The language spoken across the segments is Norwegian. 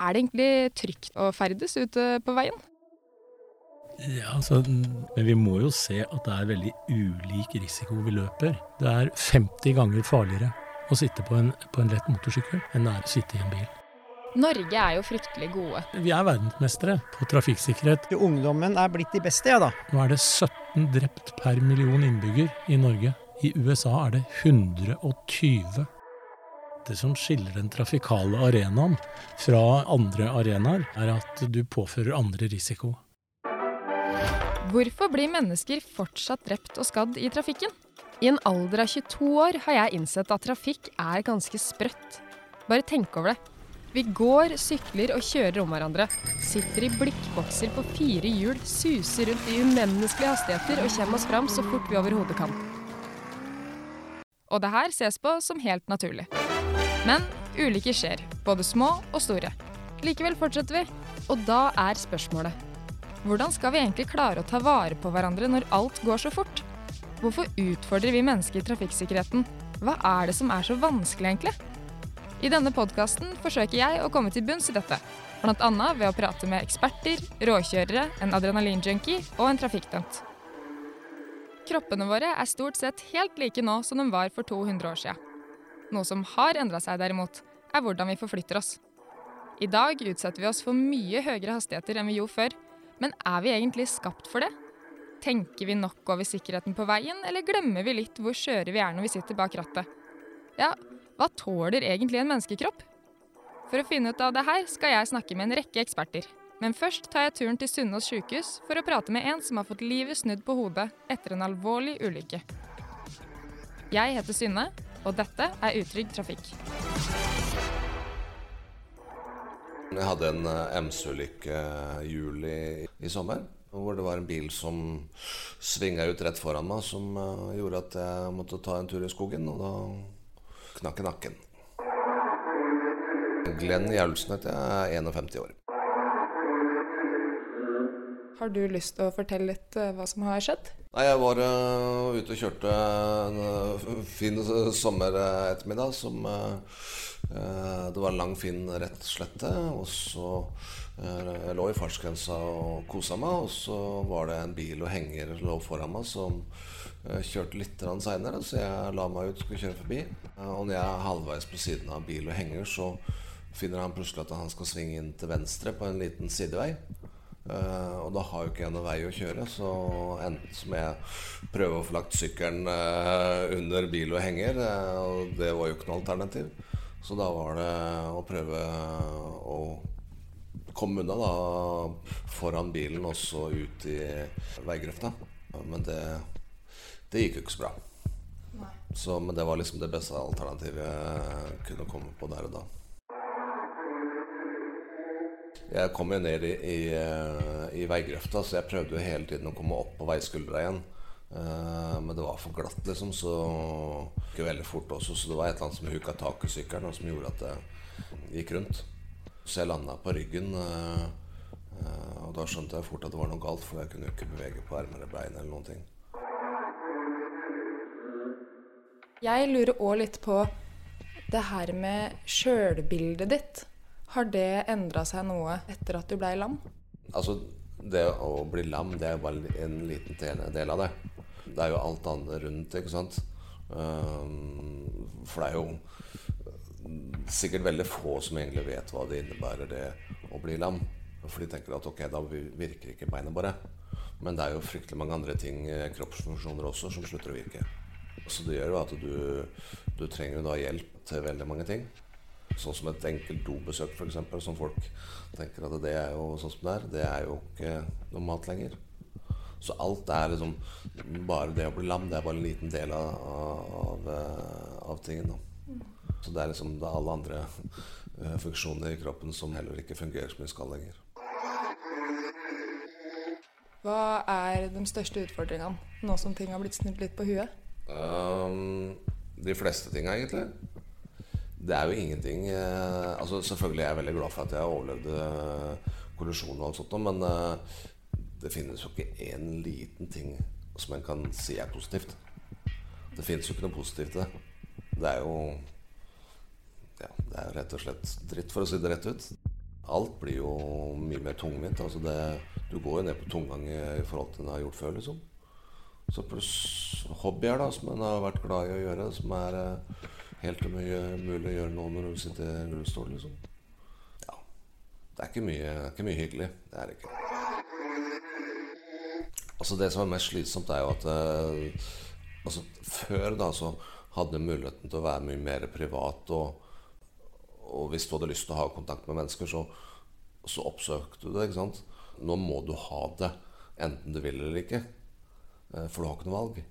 Er det egentlig trygt å ferdes ute på veien? Ja, altså, Men vi må jo se at det er veldig ulik risiko vi løper. Det er 50 ganger farligere å sitte på en, på en lett motorsykkel enn det er å sitte i en bil. Norge er jo fryktelig gode. Vi er verdensmestere på trafikksikkerhet. Ungdommen er blitt de beste, ja da. Nå er det 17 drept per million innbygger i Norge. I USA er det 120. Det som skiller den trafikale arenaen fra andre arenaer, er at du påfører andre risiko. Hvorfor blir mennesker fortsatt drept og skadd i trafikken? I en alder av 22 år har jeg innsett at trafikk er ganske sprøtt. Bare tenk over det. Vi går, sykler og kjører om hverandre. Sitter i blikkbokser på fire hjul, suser rundt i umenneskelige hastigheter og kommer oss fram så fort vi overhodet kan. Og det her ses på som helt naturlig. Men ulykker skjer, både små og store. Likevel fortsetter vi, og da er spørsmålet hvordan skal vi egentlig klare å ta vare på hverandre når alt går så fort? Hvorfor utfordrer vi mennesker trafikksikkerheten? Hva er det som er så vanskelig, egentlig? I denne podkasten forsøker jeg å komme til bunns i dette. Bl.a. ved å prate med eksperter, råkjørere, en adrenalinjunkie og en trafikkdømt. Kroppene våre er stort sett helt like nå som de var for 200 år siden. Noe som har endra seg derimot, er hvordan vi forflytter oss. I dag utsetter vi oss for mye høyere hastigheter enn vi gjorde før, men er vi egentlig skapt for det? Tenker vi nok over sikkerheten på veien, eller glemmer vi litt hvor skjøre vi er når vi sitter bak rattet? Ja, hva tåler egentlig en menneskekropp? For å finne ut av det her skal jeg snakke med en rekke eksperter. Men først tar jeg turen til Sunnaas sykehus for å prate med en som har fått livet snudd på hodet etter en alvorlig ulykke. Jeg heter Synne, og dette er Utrygg trafikk. Jeg hadde en eh, MC-ulykke i juli i sommer. Hvor det var en bil som svinga ut rett foran meg, som eh, gjorde at jeg måtte ta en tur i skogen. Og da knakk jeg nakken. Glenn Jaulsen heter jeg, er 51 år. Har du lyst til å fortelle litt hva som har skjedd? Nei, Jeg var uh, ute og kjørte en uh, fin sommerettermiddag som Det var en lang, fin, rett slette. Og så Jeg lå i fartsgrensa og kosa meg, og så var det en bil og henger lå foran meg som kjørte litt seinere, så jeg la meg ut og skulle kjøre forbi. Og når jeg er halvveis på siden av bil og henger, så finner han plutselig at han skal svinge inn til venstre på en liten sidevei. Uh, og da har jo ikke jeg noen vei å kjøre, så enten som jeg prøve å få lagt sykkelen uh, under bil og henger, uh, og det var jo ikke noe alternativ. Så da var det å prøve å komme unna da foran bilen og så ut i veigrøfta. Men det, det gikk jo ikke så bra. Så, men det var liksom det beste alternativet jeg kunne komme på der og da. Jeg kom jo ned i, i, eh, i, veigrøfta, så jeg prøvde jo hele tiden å komme opp på veiskuldra igjen. Uh, men det var for glatt, liksom, så gikk veldig fort også. Så det var et eller annet som huka tak i sykkelen, og som gjorde at det gikk rundt. Så jeg landa på ryggen, uh, og da skjønte jeg fort at det var noe galt, for jeg kunne jo ikke bevege på armer eller bein eller noen ting. Jeg lurer òg litt på det her med sjølbildet ditt. Har det endra seg noe etter at du blei lam? Altså, det å bli lam, det er bare en liten del av det. Det er jo alt annet rundt, ikke sant. Um, for det er jo sikkert veldig få som egentlig vet hva det innebærer, det å bli lam. For de tenker at ok, da virker ikke beinet bare. Men det er jo fryktelig mange andre ting, eh, kroppsfunksjoner også, som slutter å virke. Så det gjør jo at du, du trenger hjelp til veldig mange ting. Sånn som et enkelt dobesøk, f.eks., som folk tenker at det er jo sånn som det er. Det er jo ikke noe mat lenger. Så alt er liksom Bare det å bli lam, det er bare en liten del av, av, av tingen. Da. Så det er liksom det er alle andre uh, funksjoner i kroppen som heller ikke fungerer som de skal lenger. Hva er de største utfordringene nå som ting har blitt snudd litt på huet? Um, de fleste tinga, egentlig. Det er jo ingenting eh, altså Selvfølgelig er jeg veldig glad for at jeg overlevde eh, kollisjonen og alt sånt, men eh, det finnes jo ikke én liten ting som en kan si er positivt. Det finnes jo ikke noe positivt i det. Det er jo Ja, det er jo rett og slett dritt, for å si det rett ut. alt blir jo mye mer tungvint. Altså du går jo ned på tomgang i, i forhold til det du har gjort før, liksom. Så pluss hobbyer da, som en har vært glad i å gjøre, som er eh, helt mulig å gjøre nå når du sitter i rullestol, liksom. Ja. Det er ikke mye, ikke mye hyggelig. Det er det ikke. Altså Det som er mest slitsomt, er jo at eh, altså Før da så hadde du muligheten til å være mye mer privat. Og, og hvis du hadde lyst til å ha kontakt med mennesker, så, så oppsøkte du det. ikke sant? Nå må du ha det, enten du vil eller ikke. Eh, for du har ikke noe valg.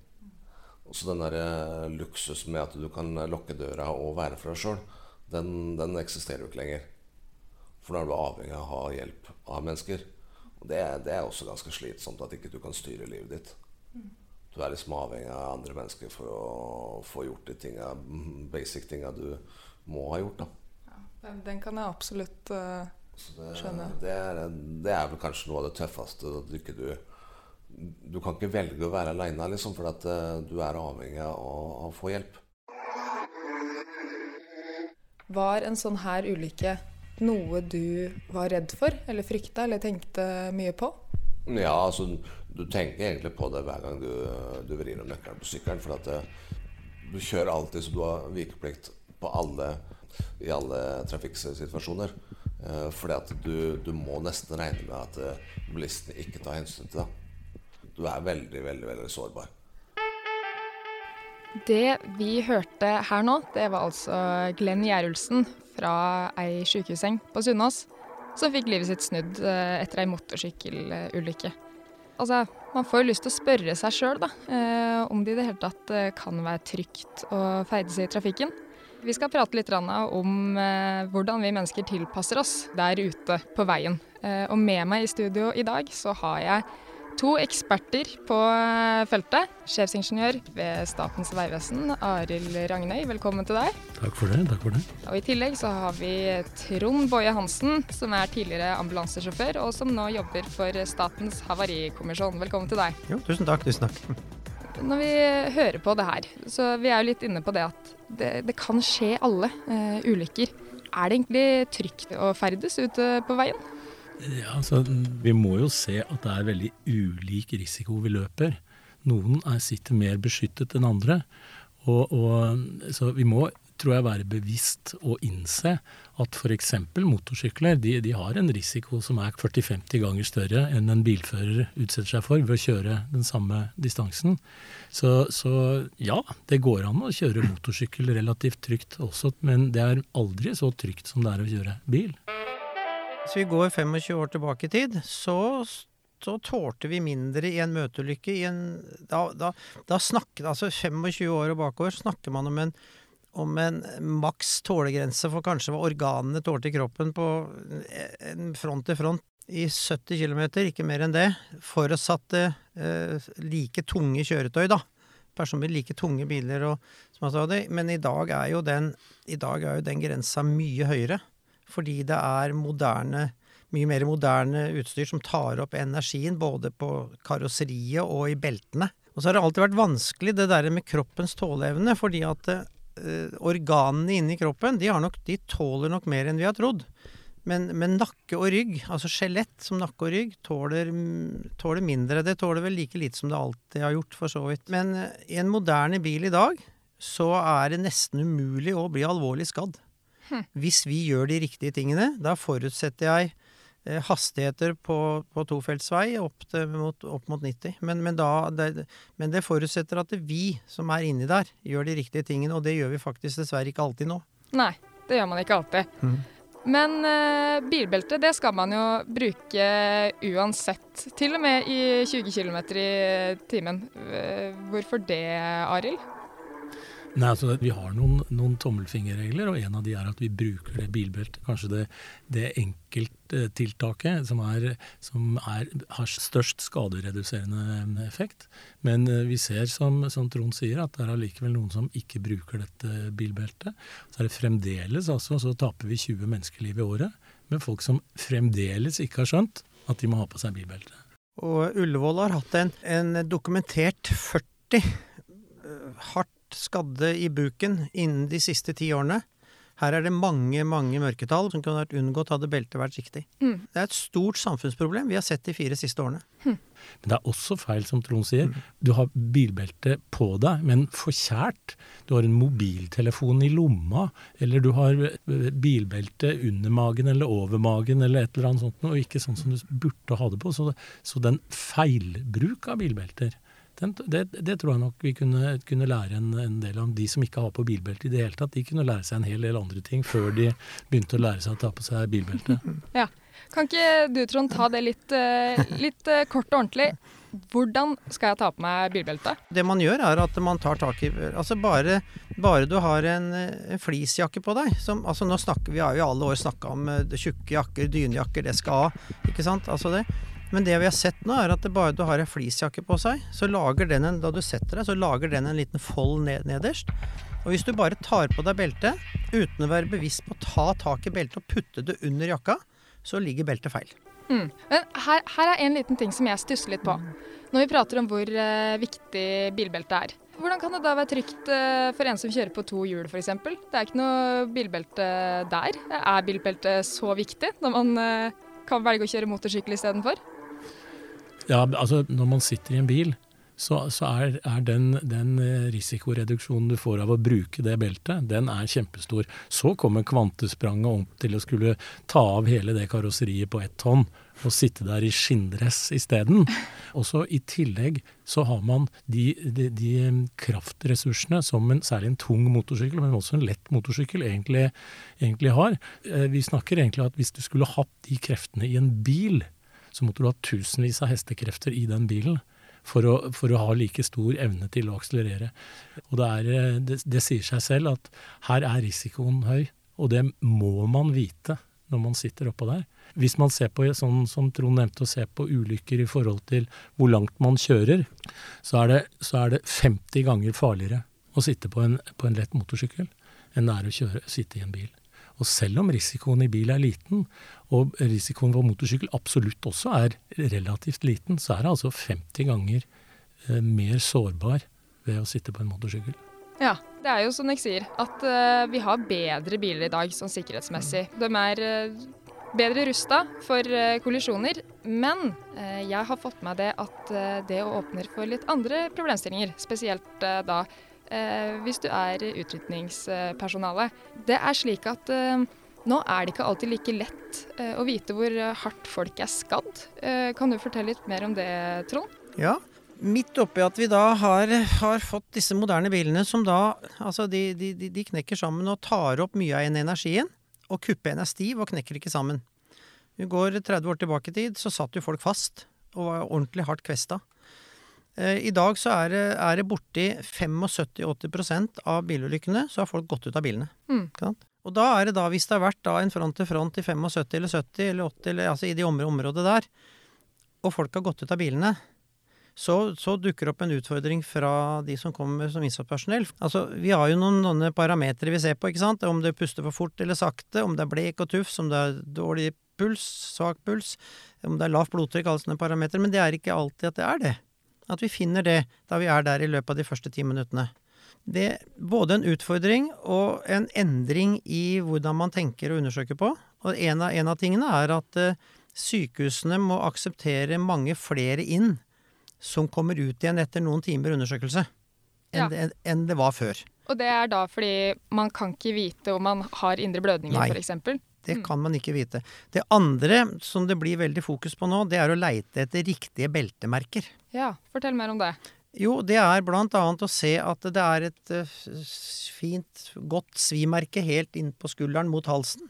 Og så den der eh, luksus med at du kan lukke døra og være for deg sjøl, den, den, eksisterer jo ikke lenger. For da er du avhengig av å ha hjelp av mennesker. Og det, det er også ganske slitsomt at ikke du kan styre livet ditt. Du er liksom avhengig av andre mennesker for å få gjort de tinga, basic tinga du må ha gjort. da. Ja, den kan jeg absolutt uh, det, skjønne. Det er, det er, vel kanskje noe av det tøffeste. At du, ikke, du, du kan ikke velge å være aleine, liksom, for at uh, du er avhengig av å, få hjelp. Var en sånn her ulykke noe du var redd for, eller frykta, eller tenkte mye på? Ja, altså du tenker egentlig på det hver gang du, du vrir om nøkkelen på sykkelen. For at det, du kjører alltid så du har vikeplikt på alle, i alle trafikksituasjoner. Eh, fordi at du, du, må nesten regne med at bilisten bilistene ikke tar hensyn til deg. Du er veldig, veldig, veldig sårbar. Det vi hørte her nå, det var altså Glenn Gjerulsen fra ei sykehusseng på Sunnaas som fikk livet sitt snudd eh, etter ei motorsykkelulykke. Altså, man får jo lyst til å spørre seg sjøl da, om det i det hele tatt eh, kan være trygt å ferdes i trafikken. Vi skal prate litt om hvordan vi mennesker tilpasser oss der ute på veien. Og med meg i studio i dag så har jeg To eksperter på eh, feltet. Sjefsingeniør ved Statens vegvesen, Arild Ragnøy, velkommen til deg. Takk for det. takk for det. Og I tillegg så har vi Trond Boje Hansen, som er tidligere ambulansesjåfør, og som nå jobber for Statens havarikommisjon. Velkommen til deg. Jo, tusen takk. Tusen takk. Når vi hører på det her, så vi er jo litt inne på det at det, det kan skje alle uh, ulykker. Er det egentlig trygt å ferdes ute på veien? Ja, altså, Vi må jo se at det er veldig ulik risiko vi løper. Noen er, sitter mer beskyttet enn andre. Og, og, så vi må tror jeg, være bevisst og innse at f.eks. motorsykler de, de, har en risiko som er 40-50 ganger større enn en bilfører utsetter seg for ved å kjøre den samme distansen. Så, så, ja, det går an å kjøre motorsykkel relativt trygt også, men det er aldri så trygt som det er å kjøre bil. Hvis vi går 25 år tilbake i tid, så, så tålte vi mindre i en møteulykke. I en, da, da, da snakket, altså 25 år og bakover snakker man om en, om en maks tålegrense for kanskje hva organene tålte i kroppen på en front til front i 70 km, ikke mer enn det. Forutsatte eh, like tunge kjøretøy, da. Personlig like tunge biler og som jeg sa det. Men i dag er jo den, er jo den grensa mye høyere fordi det er moderne, mye mer moderne utstyr som tar opp energien både på karosseriet og i beltene. Og så har det alltid vært vanskelig det der med kroppens tåleevne, fordi at eh, organene inni kroppen de, nok, de, tåler nok mer enn vi har trodd. Men, men nakke og rygg, altså skjelett som nakke og rygg, tåler, tåler, mindre. Det tåler vel like lite som det alltid har gjort, for så vidt. Men eh, i en moderne bil i dag så er det nesten umulig å bli alvorlig skadd. Hvis vi gjør de riktige tingene, da forutsetter jeg eh, hastigheter på, på tofeltsvei opp, mot, opp mot 90. Men, men, da, det, men, det, forutsetter at det vi som er inni der, gjør de riktige tingene. Og det gjør vi faktisk dessverre ikke alltid nå. Nei, det gjør man ikke alltid. Mm. Men uh, bilbelte det skal man jo bruke uansett. Til og med i 20 km i timen. Hvorfor det, Arild? Nei, altså Vi har noen, noen, tommelfingerregler, og en av de er at vi bruker det bilbeltet. Kanskje det, det enkelttiltaket som, er, som er, har størst skadereduserende effekt. Men eh, vi ser, som, som Trond sier, at det er allikevel noen som ikke bruker dette bilbeltet. Så er det fremdeles altså, så taper vi 20 menneskeliv i året med folk som fremdeles ikke har skjønt at de må ha på seg bilbelte. Og Ullevål har hatt en, en dokumentert 40 hardt skadde i buken innen de siste ti årene. Her er det mange mange mørketall som kunne vært unngått hadde beltet vært riktig. Mm. Det er et stort samfunnsproblem vi har sett de fire siste årene. Men det er også feil, som Trond sier. Du har bilbelte på deg, men forkjært. Du har en mobiltelefon i lomma, eller du har eh, bilbelte under magen eller over magen, eller et eller annet sånt, og ikke sånn som du burde ha det på. Så, så den feilbruk av bilbelter, den, det, det tror jeg nok vi kunne, kunne lære en, en, del om. De som ikke har på bilbelte i det hele tatt, de kunne lære seg en hel del andre ting før de begynte å lære seg å ta på seg bilbelte. Ja. Kan ikke du, Trond, ta det litt, uh, litt uh, kort og ordentlig? Hvordan skal jeg ta på meg bilbelte? Det man gjør, er at man tar tak i Altså bare, bare du har en, en fleecejakke på deg som, altså nå snakker, Vi har jo i alle år snakka om uh, tjukke jakker, dynejakker, det skal ha. Ikke sant? Altså det. Men det vi har sett nå, er at bare du har en fleecejakke på seg, så lager den en, da du setter deg, så lager den en liten fold ned, nederst. Og hvis du bare tar på deg beltet uten å være bevisst på å ta tak i beltet og putte det under jakka, så ligger beltet feil. Mm. Men her, her, er en liten ting som jeg stusser litt på. Når vi prater om hvor uh, viktig bilbeltet er. Hvordan kan det da være trygt uh, for en som kjører på to hjul f.eks.? Det er ikke noe bilbelte der. Er bilbeltet så viktig når man uh, kan velge å kjøre motorsykkel istedenfor? Ja, altså når man sitter i en bil, så, så er, er, den, den risikoreduksjonen du får av å bruke det beltet, den er kjempestor. Så kommer kvantespranget om til å skulle ta av hele det karosseriet på ett tonn og sitte der i skinndress isteden. Og så i tillegg så har man de, de, de kraftressursene som en, særlig en tung motorsykkel, men også en lett motorsykkel egentlig, egentlig har. Vi snakker egentlig at hvis du skulle hatt de kreftene i en bil, så måtte du ha tusenvis av hestekrefter i den bilen for å, for å ha like stor evne til å akselerere. Og det, er, det, det, sier seg selv at her er risikoen høy, og det må man vite når man sitter oppå der. Hvis man ser på, sånn som Trond nevnte, å se på ulykker i forhold til hvor langt man kjører, så er det, så er det 50 ganger farligere å sitte på en, på en lett motorsykkel enn det er å kjøre, sitte i en bil. Og selv om risikoen i bil er liten, og risikoen for motorsykkel absolutt også er relativt liten, så er det altså 50 ganger eh, mer sårbar ved å sitte på en motorsykkel. Ja, det er jo som jeg sier, at uh, vi har bedre biler i dag sånn sikkerhetsmessig. De er uh, bedre rusta for kollisjoner, men jeg har fått med det at det åpner for litt andre problemstillinger. Spesielt da hvis du er utrykningspersonale. Det er slik at nå er det ikke alltid like lett eh, å vite hvor hardt folk er skadd. Eh, kan du fortelle litt mer om det, Trond? Ja. Midt oppi at vi da har, har fått disse moderne bilene som da Altså, de, de, de, knekker sammen og tar opp mye av energien. Og kuppen er stiv og knekker ikke sammen. Vi går 30 år tilbake i tid, så satt jo folk fast og var ordentlig hardt kvesta. Eh, I dag så er det, er det borti 75-80% av bilulykkene så har folk gått ut av bilene. Mm. Og da er det da, hvis det har vært da en front til front i 75 eller 70 eller 80, eller, altså i de området der, og folk har gått ut av bilene, så, så dukker det opp en utfordring fra de som kommer som innsatspersonell. Altså, vi har jo noen, noen parametere vi ser på, ikke sant. Om det puster for fort eller sakte, om det er blek og tufs, om det er dårlig puls, svak puls, om det er lavt blodtrykk, alle sånne parametere. Men det er ikke alltid at det er det. At vi finner det da vi er der i løpet av de første ti minuttene det er både en utfordring og en endring i hvordan man tenker og undersøker på. Og en av, en av tingene er at uh, sykehusene må akseptere mange flere inn som kommer ut igjen etter noen timer undersøkelse, enn, ja. det, enn det, var før. Og det er da fordi man kan ikke vite om man har indre blødninger, f.eks.? Det mm. kan man ikke vite. Det andre som det blir veldig fokus på nå, det er å leite etter riktige beltemerker. Ja, fortell mer om det. Jo, det er blant annet å se at det er et uh, fint, godt svimerke helt inn på skulderen mot halsen,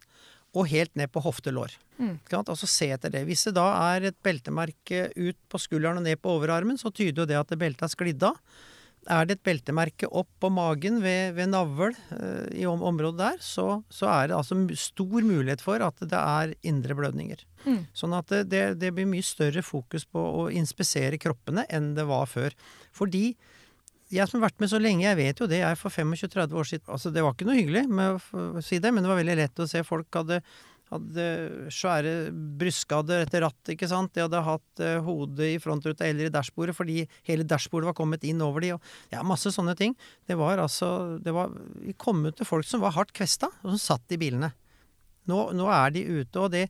og helt ned på hoftelår. Mm. Altså se etter det. Hvis det da er et beltemerke ut på skulderen og ned på overarmen, så tyder jo det at beltet er sklidd av. Er det et beltemerke opp på magen ved, ved navl uh, i om, området der, så, så, er det altså stor mulighet for at det er indre blødninger. Mm. Sånn at det, det, det, blir mye større fokus på å inspisere kroppene enn det var før. Fordi jeg som har vært med så lenge, jeg vet jo det. Jeg for 25-30 år siden Altså, det var ikke noe hyggelig med å si det, men det var veldig lett å se folk hadde hadde svære brystskader etter rattet, ikke sant. De hadde hatt uh, hodet i frontruta eller i dashbordet fordi hele dashbordet var kommet inn over de, og ja, masse sånne ting. Det var altså det var, Vi kom ut til folk som var hardt kvesta, og som satt i bilene. Nå, nå er de ute, og det,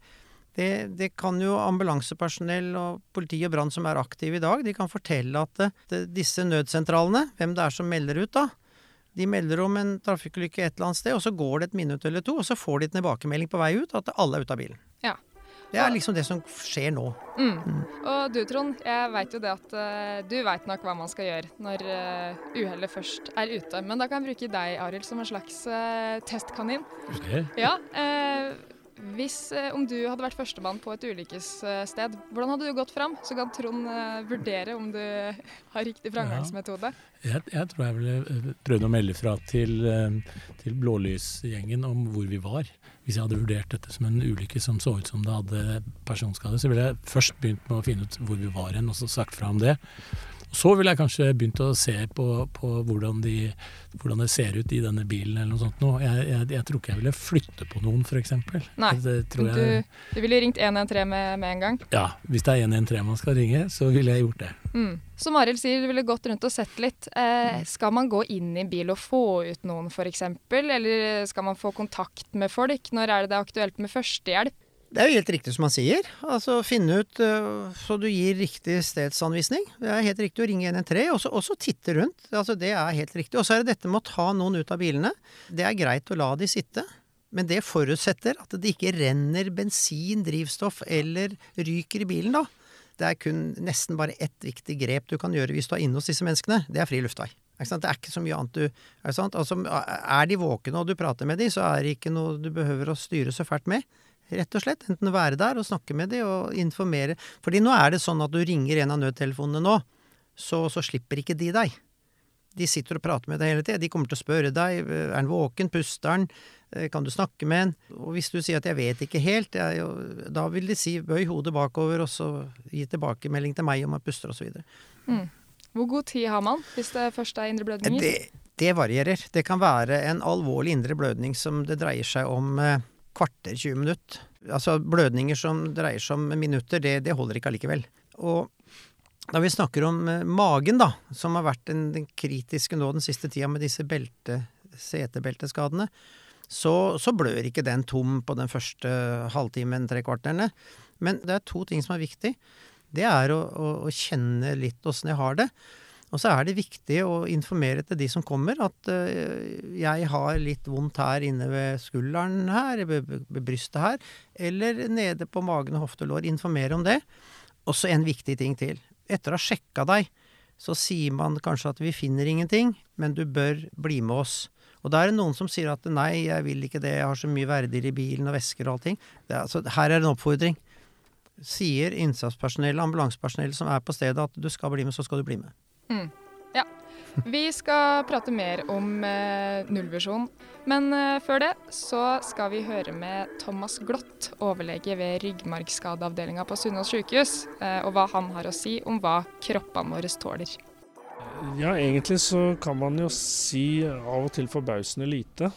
det, det, kan jo ambulansepersonell og politi og brann som er aktive i dag, de kan fortelle at det, disse nødsentralene, hvem det er som melder ut da, de melder om en trafikkulykke et eller annet sted, og så går det et minutt eller to, og så får de tilbakemelding på vei ut at alle er ute av bilen. Ja. Det er liksom det som skjer nå. Mm. Mm. Og du Trond, jeg veit jo det at uh, du veit nok hva man skal gjøre når uh, uhellet først er ute. Men da kan jeg bruke deg, Arild, som en slags uh, testkanin. Okay. Ja, uh, hvis, eh, Om du hadde vært førstemann på et ulykkessted, hvordan hadde du gått fram? Så kan Trond eh, vurdere om du har riktig framgangsmetode. Ja, jeg, jeg, tror jeg ville eh, prøvd å melde fra til, til blålysgjengen om hvor vi var. Hvis jeg hadde vurdert dette som en ulykke som så ut som det hadde personskade, så ville jeg først begynt med å finne ut hvor vi var hen, og så sagt fra om det. Så ville jeg kanskje begynt å se på, på hvordan, de, hvordan, det ser ut i denne bilen eller noe sånt. Jeg, jeg, jeg tror ikke jeg ville flytte på noen, f.eks. Nei, du, du, ville ringt 113 med, med, en gang? Ja, hvis det er 113 man skal ringe, så ville jeg gjort det. Mm. Som Arild sier, du ville gått rundt og sett litt. Eh, skal man gå inn i en bil og få ut noen f.eks., eller skal man få kontakt med folk? Når er det det er aktuelt med førstehjelp? Det er jo helt riktig som han sier. Altså finne ut uh, så du gir riktig stedsanvisning. Det er helt riktig å ringe 113, og så titte rundt. Altså Det er helt riktig. Og så er det dette med å ta noen ut av bilene. Det er greit å la de sitte. Men det forutsetter at det ikke renner bensin, drivstoff eller ryker i bilen, da. Det er kun nesten bare ett viktig grep du kan gjøre hvis du er inne hos disse menneskene. Det er fri luftvei. Det er ikke så mye annet du Er, altså, er de våkne og du prater med dem, så er det ikke noe du behøver å styre så fælt med. Rett og slett. Enten være der og snakke med dem og informere. Fordi nå er det sånn at du ringer en av nødtelefonene nå, så, så slipper ikke de deg. De sitter og prater med deg hele tida. De kommer til å spørre deg er han våken, puster han, eh, kan du snakke med han? Og hvis du sier at jeg vet ikke helt, jeg, da vil de si bøy hodet bakover og så gi tilbakemelding til meg om han puster osv. Mm. Hvor god tid har man hvis det først er indre blødninger? Det, det varierer. Det kan være en alvorlig indre blødning som det dreier seg om eh, kvarter, 20 minutter. Altså blødninger som dreier seg om minutter, det, det holder ikke allikevel. Og da vi snakker om eh, magen, da, som har vært den, den kritiske nå den siste tida med disse belte, setebelteskadene, så, så, blør ikke den tom på den første halvtimen, tre kvarterne. Men det er to ting som er viktig. Det er å, å, å kjenne litt åssen jeg har det. Og så er det viktig å informere til de som kommer, at uh, jeg har litt vondt her inne ved skulderen her, ved, brystet her, eller nede på magen og hofte og lår. Informere om det. Og så en viktig ting til. Etter å ha sjekka deg, så sier man kanskje at vi finner ingenting, men du bør bli med oss. Og da er det noen som sier at nei, jeg vil ikke det, jeg har så mye verdier i bilen og vesker og allting. Det, altså, her er en oppfordring. Sier innsatspersonell, ambulansepersonell som er på stedet at du skal bli med, så skal du bli med. Mm. Ja. Vi skal prate mer om eh, nullvisjon, men eh, før det så skal vi høre med Thomas Glott, overlege ved ryggmargskadeavdelinga på Sunnaas sykehus, eh, og hva han har å si om hva kroppene våre tåler. Ja, egentlig så kan man jo si av og til forbausende lite.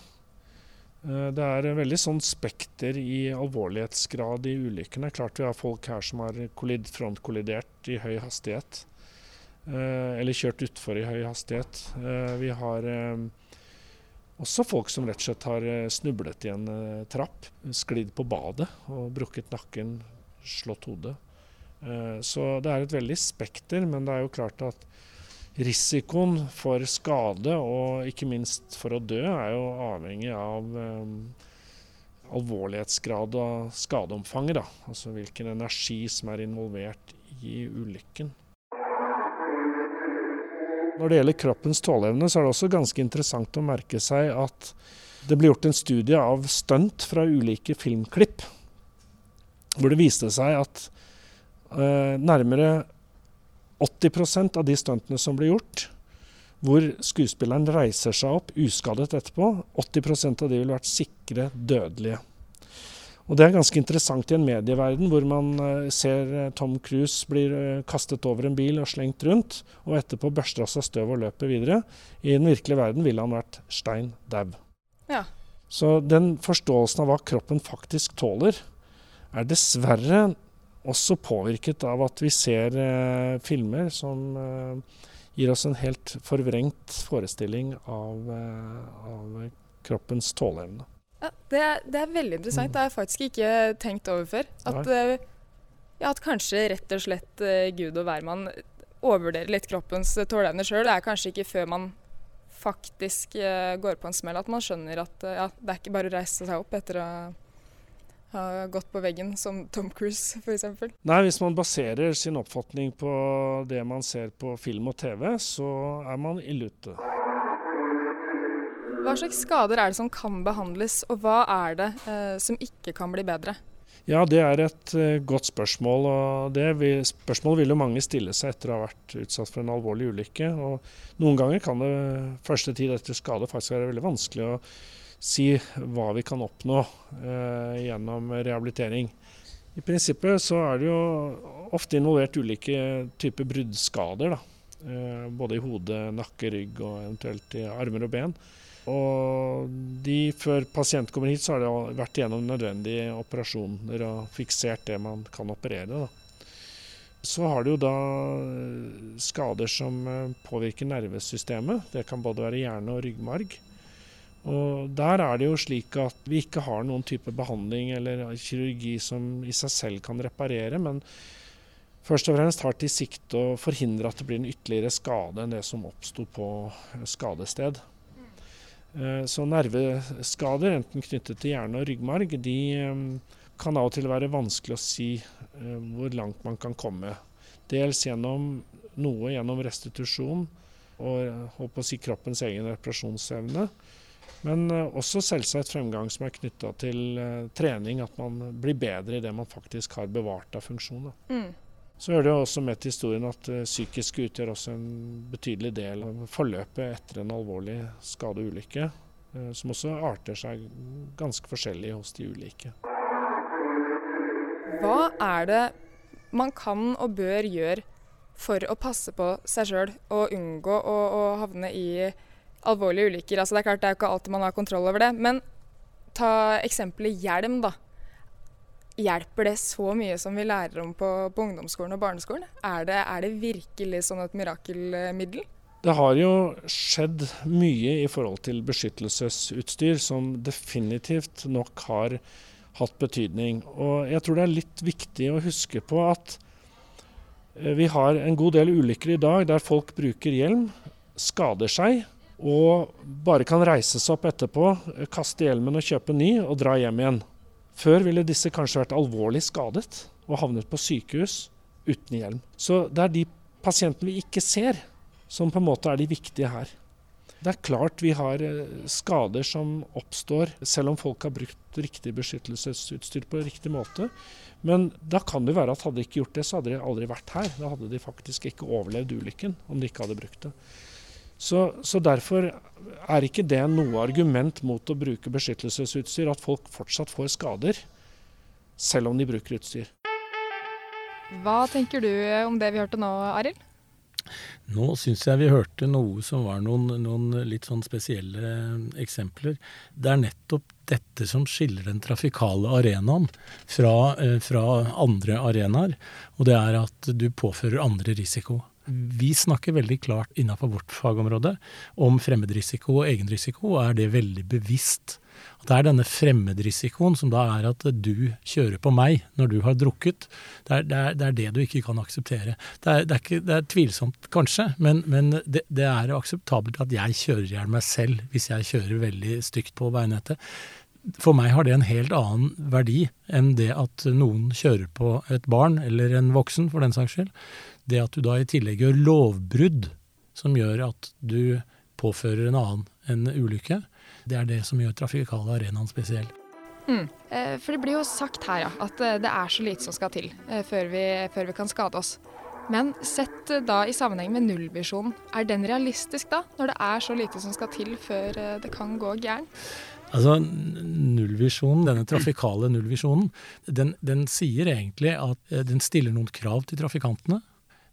Eh, det er en veldig sånn spekter i alvorlighetsgrad i ulykkene. Klart vi har folk her som har frontkollidert i høy hastighet. Eh, eller kjørt utfor i høy hastighet. Eh, vi har eh, også folk som rett og slett har snublet i en trapp, sklidd på badet og brukket nakken, slått hodet. Så det er et veldig spekter, men det er jo klart at risikoen for skade og ikke minst for å dø er jo avhengig av alvorlighetsgrad og skadeomfanget. Da. Altså hvilken energi som er involvert i ulykken. Når det gjelder kroppens tåleevne, så er det også ganske interessant å merke seg at det ble gjort en studie av stunt fra ulike filmklipp, hvor det viste seg at eh, nærmere 80% av de stuntene som ble gjort, hvor skuespilleren reiser seg opp uskadet etterpå, 80% av de ville vært sikre dødelige. Og Det er ganske interessant i en medieverden hvor man eh, ser eh, Tom Cruise blir eh, kastet over en bil og slengt rundt, og etterpå børster av seg støv og løper videre. I den virkelige verden ville han vært stein dau. Ja. Så den forståelsen av hva kroppen faktisk tåler, er dessverre også påvirket av at vi ser eh, filmer som eh, gir oss en helt forvrengt forestilling av, eh, av kroppens tåleevne. Ja, det, det, er veldig interessant. Det har jeg faktisk ikke tenkt over før. At, eh, ja, at kanskje rett og slett eh, Gud og hvermann overvurderer litt kroppens tåleevne sjøl. Det er kanskje ikke før man faktisk går på en smell at man skjønner at ja, det er ikke bare å reise seg opp etter å ha gått på veggen, som Tom Cruise f.eks. Nei, hvis man baserer sin oppfatning på det man ser på film og TV, så er man ille ute. Hva slags skader er det som kan behandles, og hva er det eh, som ikke kan bli bedre? Ja, det er et uh, godt spørsmål. og det vil, Spørsmålet vil jo mange stille seg etter å ha vært utsatt for en alvorlig ulykke. og Noen ganger kan det første tid etter skade faktisk være veldig vanskelig å si hva vi kan oppnå eh, gjennom rehabilitering. I prinsippet så er det jo ofte involvert ulike typer bruddskader. Uh, både i hode, nakke, rygg og eventuelt i armer og ben. Og de, før pasient kommer hit, så har det vært gjennom nødvendige operasjoner og fiksert det man kan operere. Da. Så har du jo da eh, skader som eh, påvirker nervesystemet. Det kan både være hjerne og ryggmarg. Og Der er det jo slik at vi ikke har noen type behandling eller kirurgi som i seg selv kan reparere, men først og fremst har til sikte å forhindre at det blir en ytterligere skade enn det som oppsto på skadested. Eh, så nerveskader, enten knyttet til hjerne og ryggmarg, de eh, kan av og til være vanskelig å si eh, hvor langt man kan komme. Dels gjennom noe gjennom restitusjon og håper å si kroppens egen reparasjonsevne. Men også selvsagt fremgang som er knytta til trening, at man blir bedre i det man faktisk har bevart av funksjon. Mm. Så hører det også med til historien at uh, psykisk utgjør også en betydelig del av forløpet etter en alvorlig skade og ulykke, uh, som også arter seg ganske forskjellig hos de ulike. Hva er det man kan og bør gjøre for å passe på seg sjøl og unngå å, å, havne i alvorlige ulykker? Altså, det er klart det er ikke alltid man har kontroll over det, men ta eksempelet hjelm, da. Hjelper det så mye som vi lærer om på, på ungdomsskolen og barneskolen? Er det, er det, virkelig sånn et mirakelmiddel? Det har jo skjedd mye i forhold til beskyttelsesutstyr som definitivt nok har hatt betydning. Og jeg tror det er litt viktig å huske på at eh, vi har en god del ulykker i dag der folk bruker hjelm, skader seg og bare kan reise seg opp etterpå, kaste hjelmen og kjøpe ny og dra hjem igjen. Før ville disse kanskje vært alvorlig skadet og havnet på sykehus uten hjelm. Så det er de pasientene vi ikke ser, som på en måte er de viktige her. Det er klart vi har eh, skader som oppstår selv om folk har brukt riktig beskyttelsesutstyr på riktig måte. Men da kan det være at hadde de ikke gjort det, så hadde de aldri vært her. Da hadde de faktisk ikke overlevd ulykken om de ikke hadde brukt det. Så, så, derfor er ikke det noe argument mot å bruke beskyttelsesutstyr at folk fortsatt får skader, selv om de bruker utstyr. Hva tenker du om det vi hørte nå, Arild? Nå syns jeg vi hørte noe som var noen, noen, litt sånn spesielle eksempler. Det er nettopp dette som skiller den trafikale arenaen fra, eh, fra andre arenaer. Og det er at du påfører andre risiko. Vi snakker veldig klart innenfor vårt fagområde om fremmedrisiko og egenrisiko, og er det veldig bevisst. At det er denne fremmedrisikoen som da er at du kjører på meg når du har drukket. Det er det, er, det, er det du ikke kan akseptere. Det er, det er, ikke, tvilsomt kanskje, men, men det, er akseptabelt at jeg kjører i hjel meg selv hvis jeg kjører veldig stygt på veinettet. For meg har det en helt annen verdi enn det at noen kjører på et barn, eller en voksen for den saks skyld. Det at du da i tillegg gjør lovbrudd som gjør at du påfører en annen en ulykke, det er det som gjør trafikale arenaen spesiell. Mm. Eh, for det blir jo sagt her ja, at eh, det er så lite som skal til eh, før vi, før vi kan skade oss. Men sett da i sammenheng med nullvisjonen, er den realistisk da? Når det er så lite som skal til før det kan gå gærent? Altså, nullvisjonen, Denne trafikale nullvisjonen, den, den sier egentlig at den stiller noen krav til trafikantene.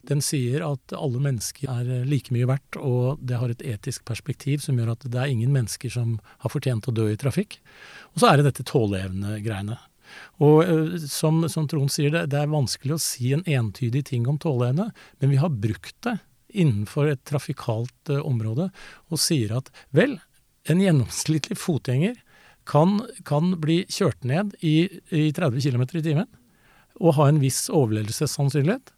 Den sier at alle mennesker er eh, like mye verdt, og det har et etisk perspektiv som gjør at det er ingen mennesker som har fortjent å dø i trafikk. Og så er det dette tåleevne-greiene. Og eh, som, som, Trond sier, det, det er vanskelig å si en entydig ting om tåleevne, men vi har brukt det innenfor et trafikalt område og sier at vel, en gjennomsnittlig fotgjenger kan, kan bli kjørt ned i, i 30 km i timen og ha en viss overlevelsessannsynlighet.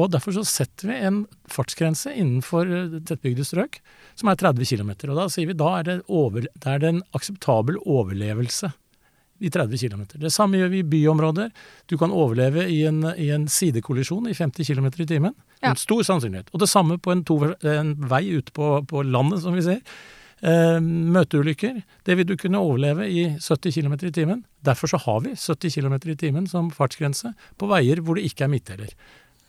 Og Derfor så setter vi en fartsgrense innenfor eh, tettbygde strøk som er 30 km. Og da sier vi da er det, over, det er en akseptabel overlevelse i 30 km. Det samme gjør vi i byområder. Du kan overleve i en, i en sidekollisjon i 50 km i timen. Ja. En stor sannsynlighet. Og det samme på en, to, en vei ute på, på, landet, som vi ser. Eh, møteulykker. Det vil du kunne overleve i 70 km i timen. Derfor så har vi 70 km i timen som fartsgrense på veier hvor det ikke er midtdeler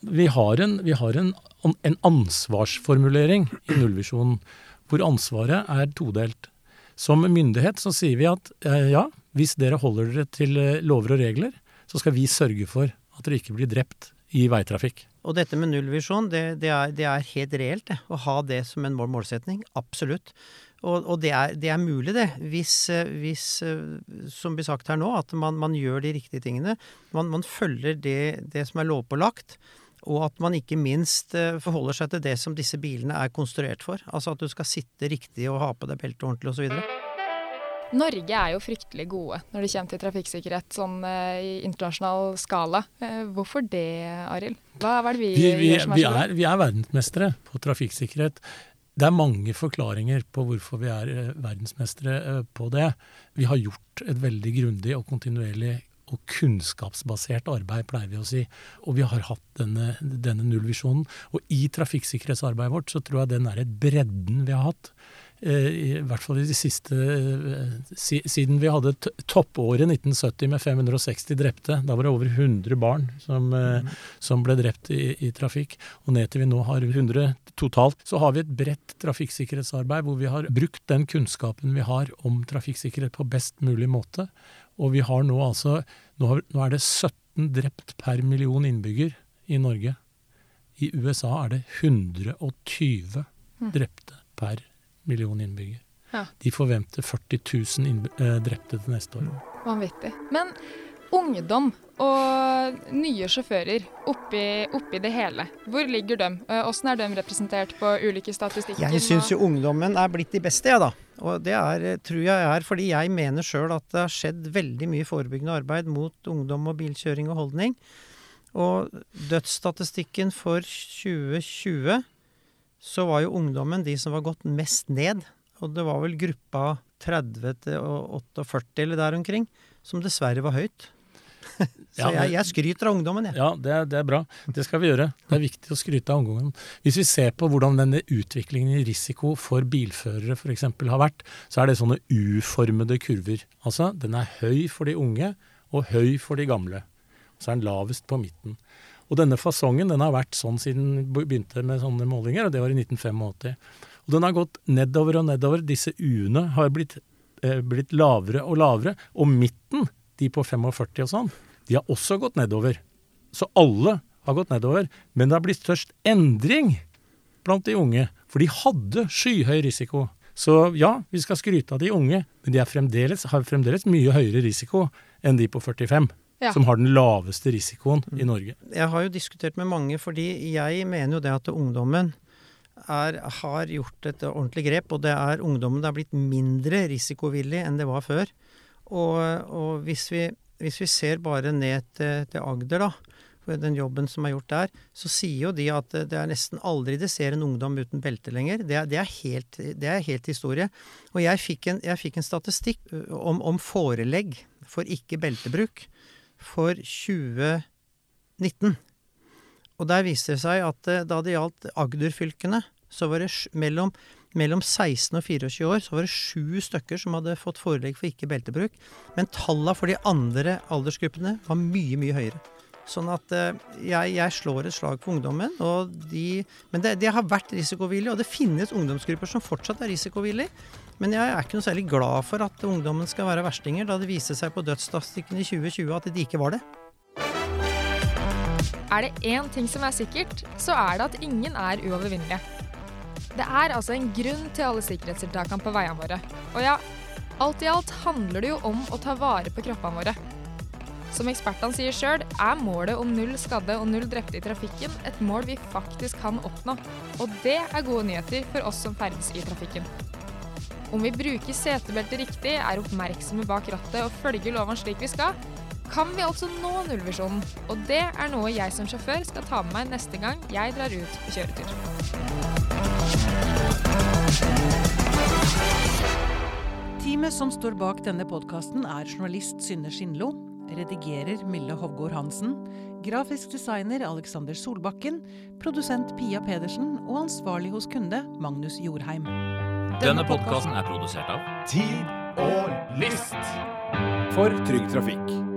vi har, en, vi har en, en, ansvarsformulering i nullvisjonen hvor ansvaret er todelt. Som myndighet så sier vi at eh, ja, hvis dere holder dere til eh, lover og regler, så skal vi sørge for at dere ikke blir drept i veitrafikk. Og dette med nullvisjon, det, det, det er, helt reelt, det. Å ha det som en målsetning. Absolutt. Og, og det, er, det, er, mulig, det. Hvis, eh, hvis, som blir sagt her nå, at man, man gjør de riktige tingene. Man, man følger det, det som er lovpålagt. Og at man ikke minst eh, forholder seg til det som disse bilene er konstruert for. Altså at du skal sitte riktig og ha på deg beltet ordentlig osv. Norge er jo fryktelig gode når det kommer til trafikksikkerhet sånn i internasjonal skala. Hvorfor det, Arild? Hva, er det vi, vi, vi gjør som er så bra? Vi er verdensmestere på trafikksikkerhet. Det er mange forklaringer på hvorfor vi er verdensmestere på det. Vi har gjort et veldig grundig og kontinuerlig og kunnskapsbasert arbeid, pleier vi å si. Og vi har hatt denne, denne nullvisjonen. Og i trafikksikkerhetsarbeidet vårt så tror jeg den er et bredden vi har hatt. Eh, I hvert fall i de siste eh, Siden vi hadde toppåret 1970 med 560 drepte. Da var det over 100 barn som, mm. som ble drept i, i, trafikk. Og ned til vi nå har 100 totalt. Så har vi et bredt trafikksikkerhetsarbeid hvor vi har brukt den kunnskapen vi har om trafikksikkerhet på best mulig måte. Og vi har nå altså nå, har, nå, er det 17 drept per million innbygger i Norge. I USA er det 120 hm. drepte per million innbygger. Ja. De forventer 40 000 eh, drepte til neste år. Vanvittig. Men ungdom og nye sjåfører oppi, oppi, det hele, hvor ligger de? Hvordan er de representert på ulike statistikker? Jeg syns jo ungdommen er blitt de beste, jeg, ja, da. Og det er, tror jeg er fordi jeg mener sjøl at det har skjedd veldig mye forebyggende arbeid mot ungdom og bilkjøring og holdning. Og dødsstatistikken for 2020 så var jo ungdommen de som var gått mest ned. Og det var vel gruppa 30 til 48 eller der omkring som dessverre var høyt. Så jeg, jeg, skryter av ungdommen, jeg. Ja, det, det, er bra. Det skal vi gjøre. Det er viktig å skryte av ungdommen. Hvis vi ser på hvordan denne utviklingen i risiko for bilførere f.eks. har vært, så er det sånne uformede kurver. Altså, den er høy for de unge og høy for de gamle. Så er den lavest på midten. Og denne fasongen den har vært sånn siden begynte med sånne målinger, og det var i 1985. Og den har gått nedover og nedover. Disse u-ene har blitt, eh, blitt lavere og lavere. Og midten de på 45 og sånn, de har også gått nedover. Så alle har gått nedover. Men det har blitt størst endring blant de unge. For de hadde skyhøy risiko. Så ja, vi skal skryte av de unge, men de fremdeles, har fremdeles mye høyere risiko enn de på 45. Ja. Som har den laveste risikoen i Norge. Jeg har jo diskutert med mange, fordi jeg mener jo det at ungdommen er, har gjort et ordentlig grep. Og det er ungdommen det er blitt mindre risikovillig enn det var før. Og, og hvis, vi, hvis, vi, ser bare ned til, til Agder, da, for den jobben som er gjort der, så sier jo de at det er nesten aldri de ser en ungdom uten belte lenger. Det er, det er, helt, det er helt, historie. Og jeg fikk en, jeg fikk en statistikk om, om, forelegg for ikke-beltebruk for 2019. Og der viste det seg at da det gjaldt Agder-fylkene, så var det mellom mellom 16 og 24 år så var det sju stykker som hadde fått forelegg for ikke beltebruk. Men tallene for de andre aldersgruppene var mye, mye høyere. Sånn at uh, jeg, jeg, slår et slag for ungdommen. De, men det, det, har vært risikovillig, og det finnes ungdomsgrupper som fortsatt er risikovillige. Men jeg er ikke noe særlig glad for at ungdommen skal være verstinger, da det viste seg på dødsstatistikken i 2020 at de ikke var det. Er det én ting som er sikkert, så er det at ingen er uovervinnelige. Det er altså en grunn til alle sikkerhetstiltakene på veiene våre. Og ja, alt i alt handler det jo om å ta vare på kroppene våre. Som ekspertene sier sjøl, er målet om null skadde og null drepte i trafikken et mål vi faktisk kan oppnå. Og det er gode nyheter for oss som ferdes i trafikken. Om vi bruker setebeltet riktig, er oppmerksomme bak rattet og følger lovene slik vi skal, kan vi altså nå nullvisjonen. Og det er noe jeg som sjåfør skal ta med meg neste gang jeg drar ut på kjøretur. Teamet som står bak denne podkasten er journalist Synne Skinlo, redigerer Mille Hovgård Hansen, grafisk designer Alexander Solbakken, produsent Pia Pedersen og ansvarlig hos kunde Magnus Jorheim. Denne podkasten er produsert av Tid og lyst for Trygg Trafikk.